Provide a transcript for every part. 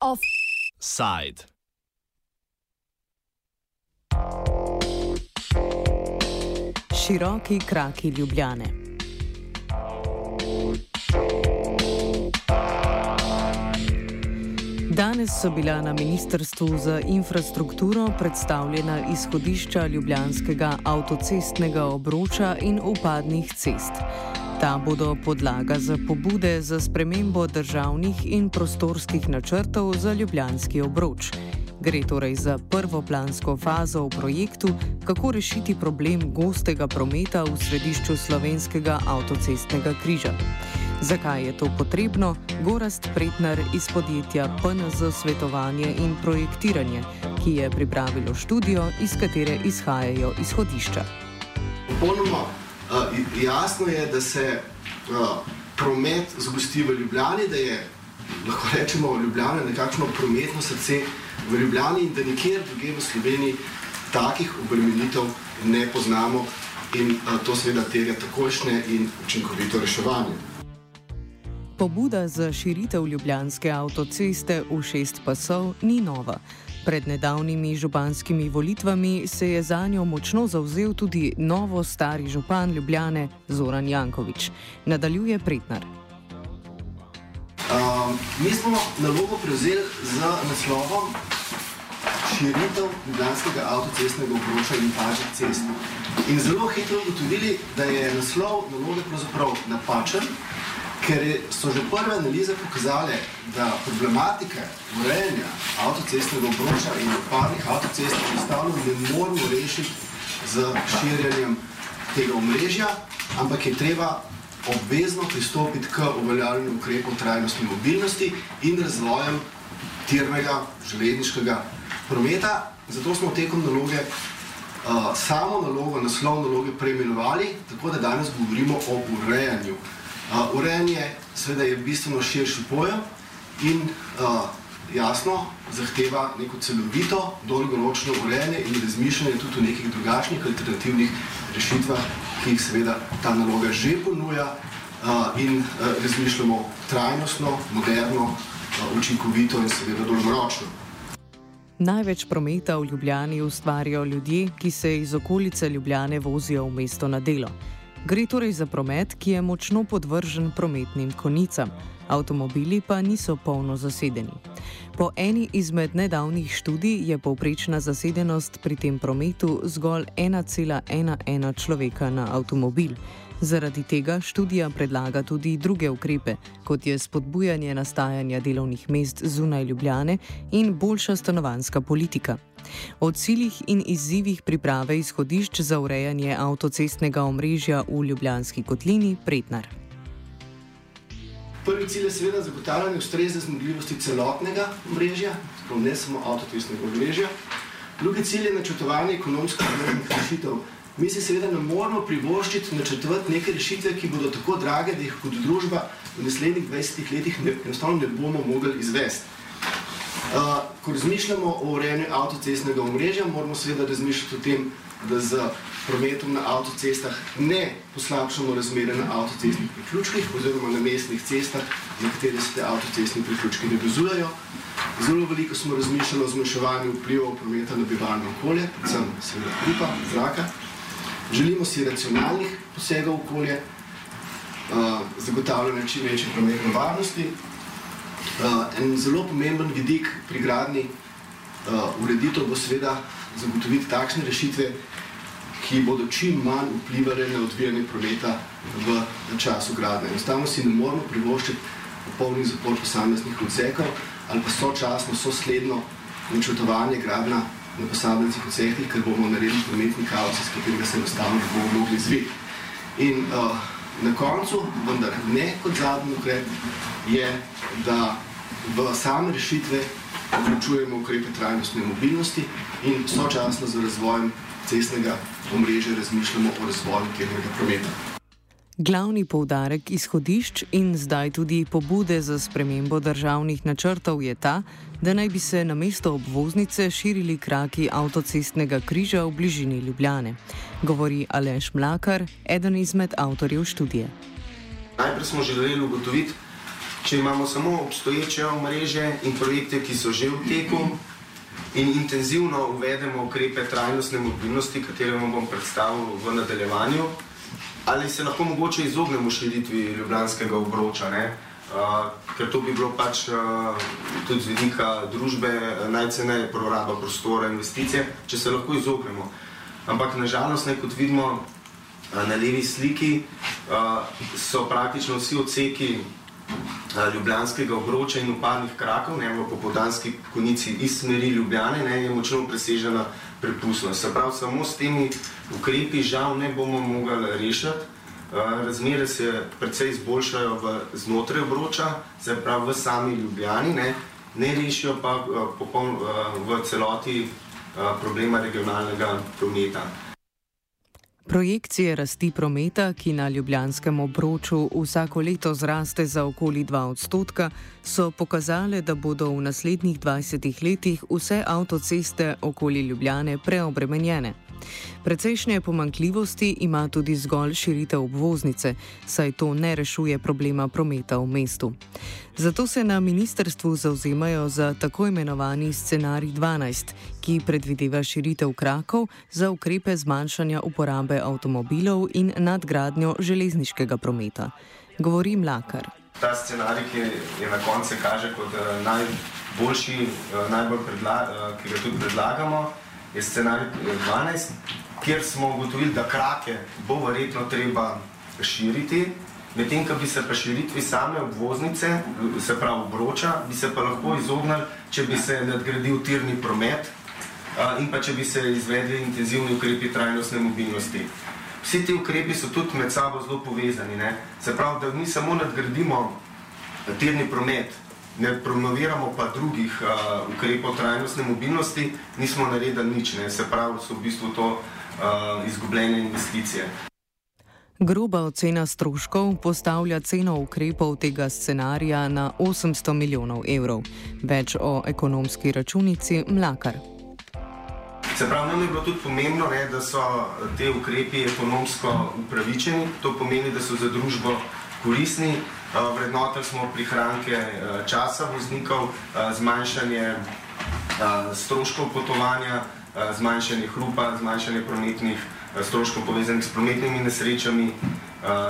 Offside. Široki kraki Ljubljane. So bila na Ministrstvu za infrastrukturo predstavljena izhodišča ljubljanskega avtocestnega obroča in upadnih cest. Ta bodo podlaga za pobude za spremembo državnih in prostorskih načrtov za ljubljanski obroč. Gre torej za prvoplansko fazo v projektu, kako rešiti problem gostega prometa v središču slovenskega avtocestnega križa. Zakaj je to potrebno? Gorast Pretnar iz podjetja PNZ Svetovanje in projektiranje, ki je pripravilo študijo, iz katere izhajajo izhodišča. Popolnoma uh, jasno je, da se uh, promet zgosti v Ljubljani, da je lahko rečemo Ljubljana nekakšno prometno srce v Ljubljani in da nikjer drugje v Sloveniji takih obremenitev ne poznamo in uh, to seveda terja takošne in učinkovito reševanje. Pobuda za širitev ljubljanske avtoceste v šest pasov ni nova. Pred nedavnimi županskimi volitvami se je za njo močno zauzel tudi novo stari župan Ljubljane Zoran Jankovič. Nadaljuje Pretnar. Uh, mi smo nalogo prevzeli z naslovom širitev ljubljanskega avtocestnega obroča in pažnih cest. In zelo hitro ugotovili, da je naslov naloge pravzaprav napačen ker so že prve analize pokazale, da problematike urejanja avtocestnega obroča in odpadnih avtocest enostavno ne moremo rešiti z širjenjem tega omrežja, ampak je treba obvezno pristopiti k uveljavljanju ukrepov trajnostne mobilnosti in razvojem tirnega železniškega prometa. Zato smo tekom naloge uh, samo nalogo, naslov naloge preimenovali, tako da danes govorimo o urejanju Uh, urejanje seveda je bistveno širši pojem in uh, jasno zahteva neko celovito, dolgoročno urejanje in razmišljanje tudi o nekih drugačnih alternativnih rešitvah, ki jih seveda ta naloga že ponuja uh, in razmišljamo trajnostno, moderno, učinkovito in seveda dolgoročno. Največ prometa v Ljubljani ustvarjajo ljudje, ki se iz okolice Ljubljane vozijo v mesto na delo. Gre torej za promet, ki je močno podvržen prometnim konicam, avtomobili pa niso polno zasedeni. Po eni izmed nedavnih študij je povprečna zasedenost pri tem prometu zgolj 1,11 človeka na avtomobil. Zaradi tega študija predlaga tudi druge ukrepe, kot je spodbujanje nastajanja delovnih mest zunaj Ljubljane in boljša stanovanska politika. O ciljih in izzivih priprave izhodišč za urejanje avtocestnega omrežja v Ljubljanski kotlini Pretnar. Prvi cilj je seveda zagotavljanje ustrezne zmogljivosti celotnega omrežja, ne samo avtocestnega omrežja. Drugi cilj je načrtovanje ekonomsko-ekonomskih rešitev. Mi si seveda ne moramo privoščiti načrtovati neke rešitve, ki bodo tako drage, da jih kot družba v naslednjih 20 letih enostavno ne bomo mogli izvesti. Uh, ko razmišljamo o urejanju avtocestnega omrežja, moramo seveda razmišljati o tem, da z prometom na avtocestah ne poslabšamo razmere na avtocestnih priključkih oziroma na mestnih cestah, na kateri se te avtocestni priključki ne vezujejo. Zelo veliko smo razmišljali o zmanjševanju vplivov prometa na bivalno okolje, predvsem seveda hrupa, zraka. Želimo si racionalnih posegov v okolje, uh, zagotavljanje čim večje prometne varnosti, Uh, en zelo pomemben vidik pri gradni uh, ureditev bo seveda zagotoviti takšne rešitve, ki bodo čim manj vplivali na odvijanje prometa v času gradnje. Enostavno si ne moramo privoščiti popolni zapor posameznih odsekov ali pa sočasno, sosledno načrtovanje gradna na posameznih odsekih, ker bomo naredili prometni kaos, iz katerega se enostavno ne bomo mogli zviti. In uh, na koncu, vendar ne kot zadnji ukrep, je, da v same rešitve vključujemo ukrepe trajnostne mobilnosti in sočasno z razvojem cestnega omrežja razmišljamo o razvoju tega prometa. Glavni poudarek izhodišč in zdaj tudi pobude za spremembo državnih načrtov je ta, da naj bi se na mesto obvoznice širili kraki avtocestnega križa v bližini Ljubljane, govori Aleš Mlakar, eden izmed avtorjev študije. Najprej smo želeli ugotoviti, če imamo samo obstoječe omrežje in projekte, ki so že v teku, in intenzivno uvedemo ukrepe trajnostne mobilnosti, katere vam bom predstavil v nadaljevanju, ali se lahko mogoče izognemo širitvi ljubljanskega obroča. Ne? Uh, ker to bi bilo pač uh, tudi z vidika družbe najceneje proraba prostora, investicije, če se lahko izognemo. Ampak nažalost, ne, kot vidimo uh, na levi sliki, uh, so praktično vsi odseki ljubljanskega obroča in upadnih krakov, ne v popodanski konici iz smeri Ljubljane, ne, je močno presežena prepustnost. Se pravi, samo s temi ukrepi žal ne bomo mogli rešiti. Razmere se precej izboljšajo v znotraj obroča, se pravi v sami Ljubljani, ne, ne rešijo pa popoln, v celoti problema regionalnega prometa. Projekcije rasti prometa, ki na ljubljanskem obroču vsako leto zraste za okoli 2 odstotka, so pokazale, da bodo v naslednjih 20 letih vse avtoceste okoli Ljubljane preobremenjene. Precejšnje pomankljivosti ima tudi zgolj širitev obvoznice, saj to ne rešuje problema prometa v mestu. Zato se na ministrstvu zauzemajo za tako imenovani scenarij 12, ki predvideva širitev krakov za ukrepe zmanjšanja uporabe avtomobilov in nadgradnjo železniškega prometa. Govori Mlakar. Ta scenarij, ki je na koncu kaže kot uh, najboljši, uh, najbolj predla, uh, ki ga tudi predlagamo, je scenarij 12, kjer smo ugotovili, da krake bo verjetno treba širiti, medtem ko bi se pa širitvi same obvoznice, se pravi obroča, bi se pa lahko izognili, če bi se nadgradil tirni promet in pa če bi se izvedli intenzivni ukrepi trajnostne mobilnosti. Vsi ti ukrepi so tudi med sabo zelo povezani. Ne? Se pravi, da mi samo nadgradimo tirni promet, ne promoviramo pa drugih uh, ukrepov trajnostne mobilnosti, nismo naredili nič, ne? se pravi, so v bistvu to uh, izgubljene investicije. Groba ocena stroškov postavlja ceno ukrepov tega scenarija na 800 milijonov evrov. Več o ekonomski računici Mlakar. Se pravi, nam je bilo tudi pomembno, ne, da so te ukrepi ekonomsko upravičeni. To pomeni, da so za družbo koristni. Vrednotili smo prihranke časa voznikov, zmanjšanje stroškov potovanja, zmanjšanje hrupa, zmanjšanje prometnih stroškov povezanih s prometnimi nesrečami,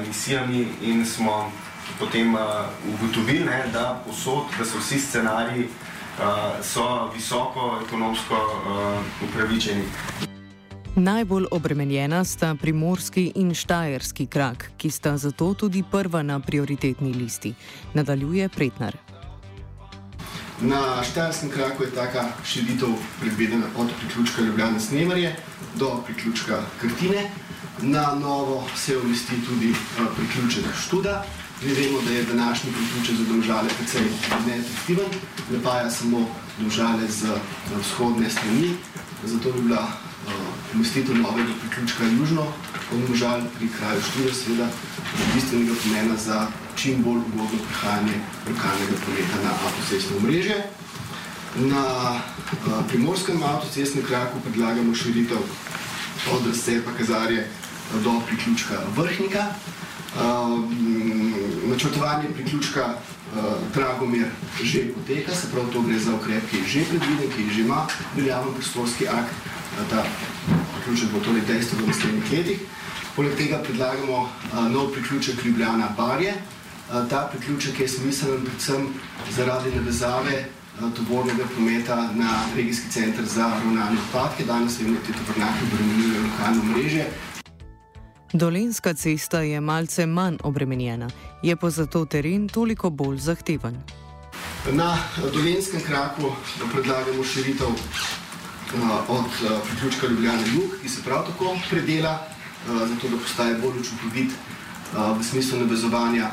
emisijami in smo potem ugotovili, ne, da posod, da so vsi scenariji so visoko ekonomsko upravičeni. Najbolj obremenjena sta primorski in štajerski krak, ki sta zato tudi prva na prioritetni listi. Nadaljuje Pretnar. Na štajerskem kraku je taka širitev predvidena od priključka Ljubljana Snemarje do priključka Krtine. Na novo se umesti tudi priključek Študa. Vemo, da je današnji priključek za domžale precej neefektiven, napaja samo domžale z vzhodne strani, zato bi bila umestitev novega priključka južno od Možal pri kraju Študija seveda bistvenega pomena za čim bolj ugodno prihajanje lokalnega prometa na avtocestno mreže. Na uh, primorskem avtocestnem kraku predlagamo širitev od razcepa Kazarje do priključka Vrhnika. Uh, načrtovanje priključka Dragomir že poteka, se pravi, to gre za ukrep, ki je že predviden, ki že ima veljaven prostorski akt, ta priključek bo torej dejstvo v naslednjih letih. Poleg tega predlagamo nov priključek Ljubljana Barje. Ta priključek je smiselen predvsem zaradi navezave tovornega prometa na regijski center za ravnanje odpadke. Danes vemo, da ti tovornjaki obremenjujejo lokalno mreže. Dolenska cesta je malce manj obremenjena, je pa zato teren toliko bolj zahteven. Na dolenskem kraku predlagamo širitev od priključka Ljubljana Jug, ki se prav tako predela, zato da postaje bolj učinkovit v smislu navezovanja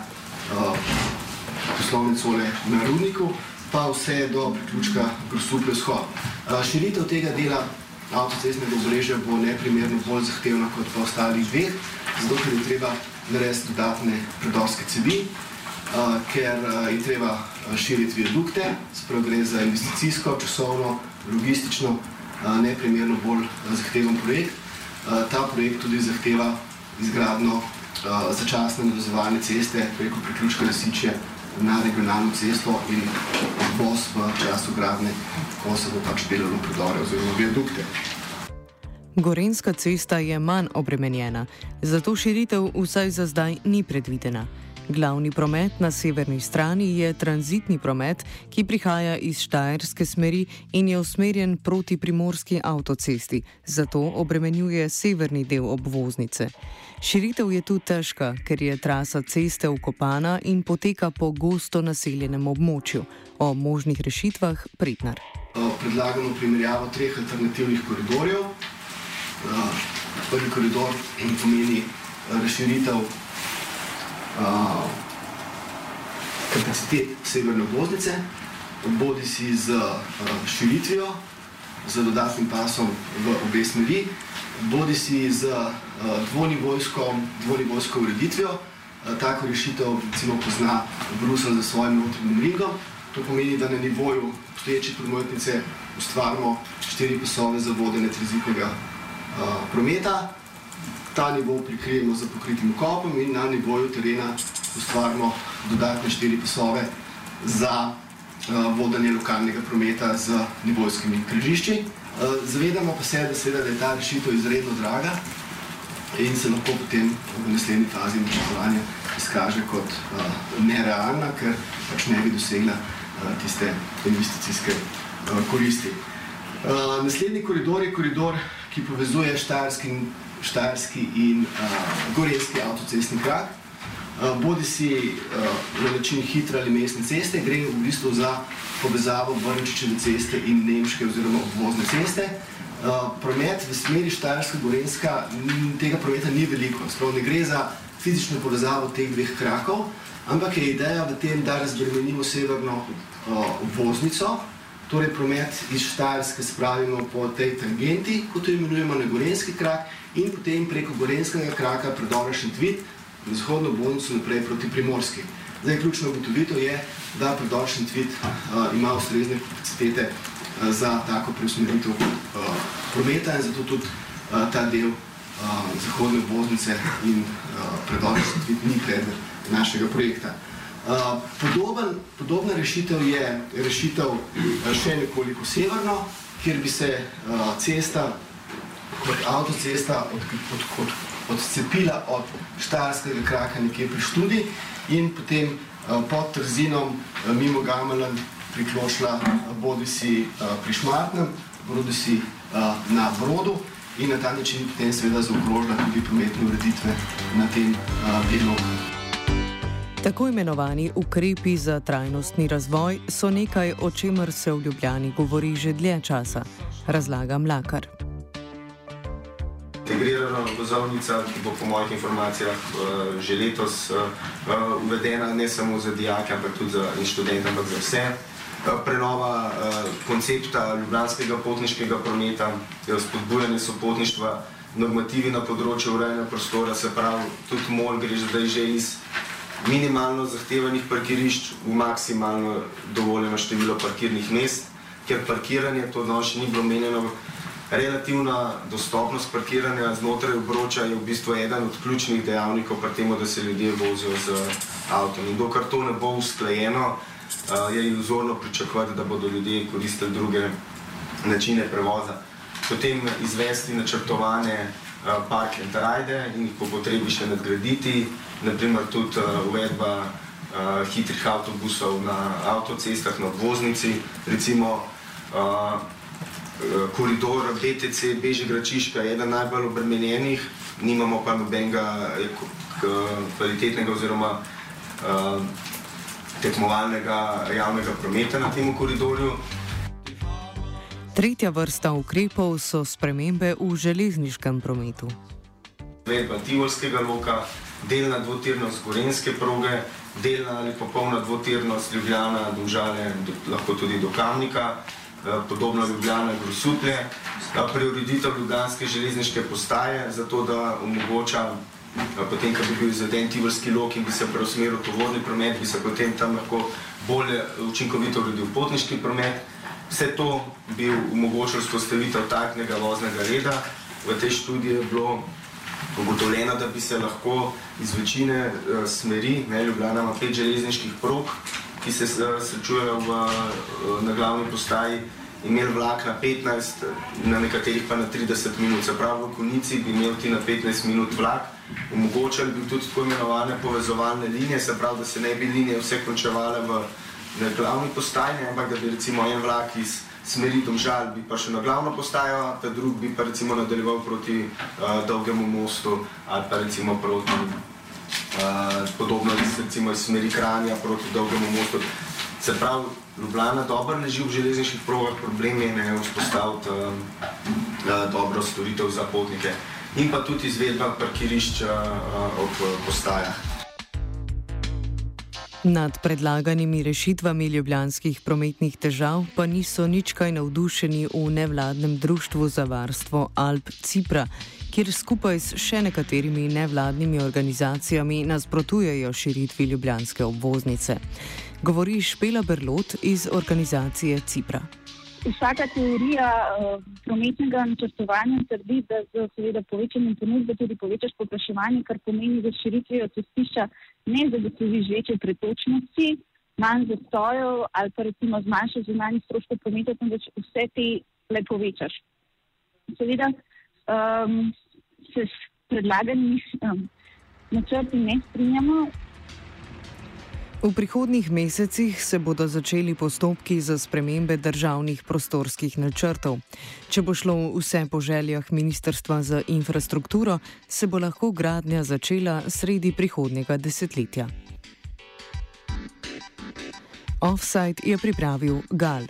poslovne cole na Rudniku, pa vse do priključka Grosuplje vzhod. Širitev tega dela avtocestnega obrežja bo neprimerno bolj zahtevna kot pa ostalih dveh, zato ker je treba narediti dodatne predorske cevi, uh, ker je treba širiti viadukte, spravo gre za investicijsko, časovno, logistično, neprimerno bolj zahteven projekt. Uh, ta projekt tudi zahteva izgradno uh, začasne navezovalne ceste preko priključka Lasiče na regionalno cesto in bos v času gradne, ko se bo pač delalo predore oziroma viadukte. Gorenska cesta je manj obremenjena, zato širitev vsaj za zdaj ni predvidena. Glavni promet na severni strani je tranzitni promet, ki prihaja iz Štajerske smeri in je usmerjen proti primorski avtocesti, zato obremenjuje severni del obvoznice. Širitev je tu težka, ker je trasa ceste ukopana in poteka po gosto naseljenem območju. O možnih rešitvah pridnar. Predlagamo primerjavo treh alternativnih koridorjev prvi koridor pomeni razširitev uh, kapacitet severne obvoznice, bodi si z uh, širitvijo, z dodatnim pasom v obe smeri, bodi si z uh, dvonivojsko, dvonivojsko ureditvijo. Uh, tako rešitev recimo pozna Brusel za svojim notranjim ringom. To pomeni, da na nivoju obstoječe prometnice ustvarjamo štiri pasove za vodenje tranzitnega prometa. Ta nivo prikrijemo z pokritim kopom in na nivoju terena ustvarimo dodatne štiri pasove za uh, vodenje lokalnega prometa z nivojskimi križišči. Uh, zavedamo pa se, da, seveda, da je ta rešitev izredno draga in se lahko potem v naslednji fazi načrtovanja izkaže kot uh, nerealna, ker pač ne bi dosegla uh, tiste investicijske uh, koristi. Uh, naslednji koridor je koridor ki povezuje Štajerski, Štajerski in uh, Gorenski avtocestni krak. Uh, bodi si uh, na način hitre ali mestne ceste, gre v bistvu za povezavo Vrnčičeve ceste in Nemške oziroma obvozne ceste. Uh, promet v smeri Štajerska-Gorenska, tega prometa ni veliko, spravo ne gre za fizično povezavo teh dveh krakov, ampak je ideja v tem, da razbremenimo severno uh, obvoznico, torej promet iz Štajerske spravimo po tej tangenti, kot jo imenujemo na Gorenski krak, in potem preko Gorenskega kraka predora Šentvit na zahodno bolnico naprej proti Primorski. Zdaj, ključna ugotovitev je, da predor Šentvit uh, ima ustrezne kapacitete uh, za tako preusmeritev uh, prometa in zato tudi uh, ta del uh, zahodne bolnice in uh, predor Šentvit ni predmet našega projekta. Podoben, podobna rešitev je rešitev še nekoliko severno, kjer bi se uh, cesta, kot avtocesta, odcepila od, od, od Štajerskega kraka nekje pri študi in potem uh, pod Trzinom uh, mimo Gamelan priklošila uh, bodi si uh, pri Šmartnem, bodi si uh, na Brodu in na ta način potem seveda zaokrožila tudi prometne ureditve na tem uh, delu. Tako imenovani ukrepi za trajnostni razvoj so nekaj, o čemer se v Ljubljani govori že dlje časa, razlaga Mlakar. Integrirana vozovnica, ki bo po mojih informacijah uh, že letos uh, uvedena ne samo za dijake, ampak tudi za študente, ampak za vse. Uh, prenova koncepta ljubljanskega potniškega prometa, spodbujanje sopotništva, normativi na področju urejanja prostora, se pravi, tudi MOL gre zdaj že iz minimalno zahtevanih parkirišč v maksimalno dovoljeno število parkirnih mest, ker parkiranje, to danes še ni bilo menjeno, relativna dostopnost parkiranja znotraj obroča je v bistvu eden od ključnih dejavnikov pri tem, da se ljudje vozijo z avtom. In dokler to ne bo usklajeno, je iluzorno pričakovati, da bodo ljudje koristili druge načine prevoza. Potem izvesti načrtovane park and ride in jih po potrebi še nadgraditi, naprimer tudi uh, uvedba uh, hitrih avtobusov na avtocestah, na obvoznici, recimo uh, koridor BTC Bežigračiška je eden najbolj obremenjenih, nimamo pa nobenega kvalitetnega oziroma uh, tekmovalnega javnega prometa na tem koridorju. Tretja vrsta ukrepov so spremembe v železniškem prometu. Vedba Tivolskega loka, delna dvotirnost gorenske proge, delna ali popolna dvotirnost Ljubljana, Domžale, do, lahko tudi do Kamnika, eh, podobno Ljubljana, Grosutlje, preureditev Ljubljanske železniške postaje, zato da omogoča potem, ko bi bil izveden tivrski lok in bi se preusmeril tovorni promet, bi se potem tam lahko bolje učinkovito uredil potniški promet. Vse to bi omogočilo vzpostavitev takšnega voznega reda. V tej študiji je bilo ugotovljeno, da bi se lahko iz večine uh, smeri, ne Ljubljana ima pet železniških prog, ki se uh, srečujejo v, uh, na glavni postaji, imeli vlak na 15, na nekaterih pa na 30 minut. Se pravi, v konici bi imel ti na 15 minut vlak, omogočali bi tudi tako imenovane povezovalne linije, se pravi, da se ne bi linije vse končevale v na glavni postaji, ampak da bi recimo en vlak iz smeri domžal bi pa še na glavno postajo, ta drug bi pa recimo nadaljeval proti uh, dolgemu mostu ali pa recimo proti uh, podobno recimo iz smeri Kranja proti dolgemu mostu. Se pravi, Ljubljana dobro ne živi v železniških progah, problem je ne vzpostaviti uh, uh, dobro storitev za potnike in pa tudi izvedba parkirišča uh, ob postajah. Nad predlaganimi rešitvami ljubljanskih prometnih težav pa niso nič kaj navdušeni v nevladnem društvu za varstvo Alp Cipra, kjer skupaj s še nekaterimi nevladnimi organizacijami nasprotujejo širitvi ljubljanske obvoznice. Govori Špela Berlot iz organizacije Cipra. Vsaka teorija uh, prometnega načrtovanja trdi, da z seveda, povečanjem ponudbe tudi povečaš popraševanje, kar pomeni, da širitvijo cestišča ne zagotoviš večje pretočnosti, manj zastojev ali pa recimo zmanjšaš zunanji stroške prometa, temveč vse te le povečaš. Seveda um, se s predlaganimi um, načrti ne strinjamo. V prihodnih mesecih se bodo začeli postopki za spremembe državnih prostorskih načrtov. Če bo šlo vse po željah Ministrstva za infrastrukturo, se bo lahko gradnja začela sredi prihodnega desetletja. Offside je pripravil Gal.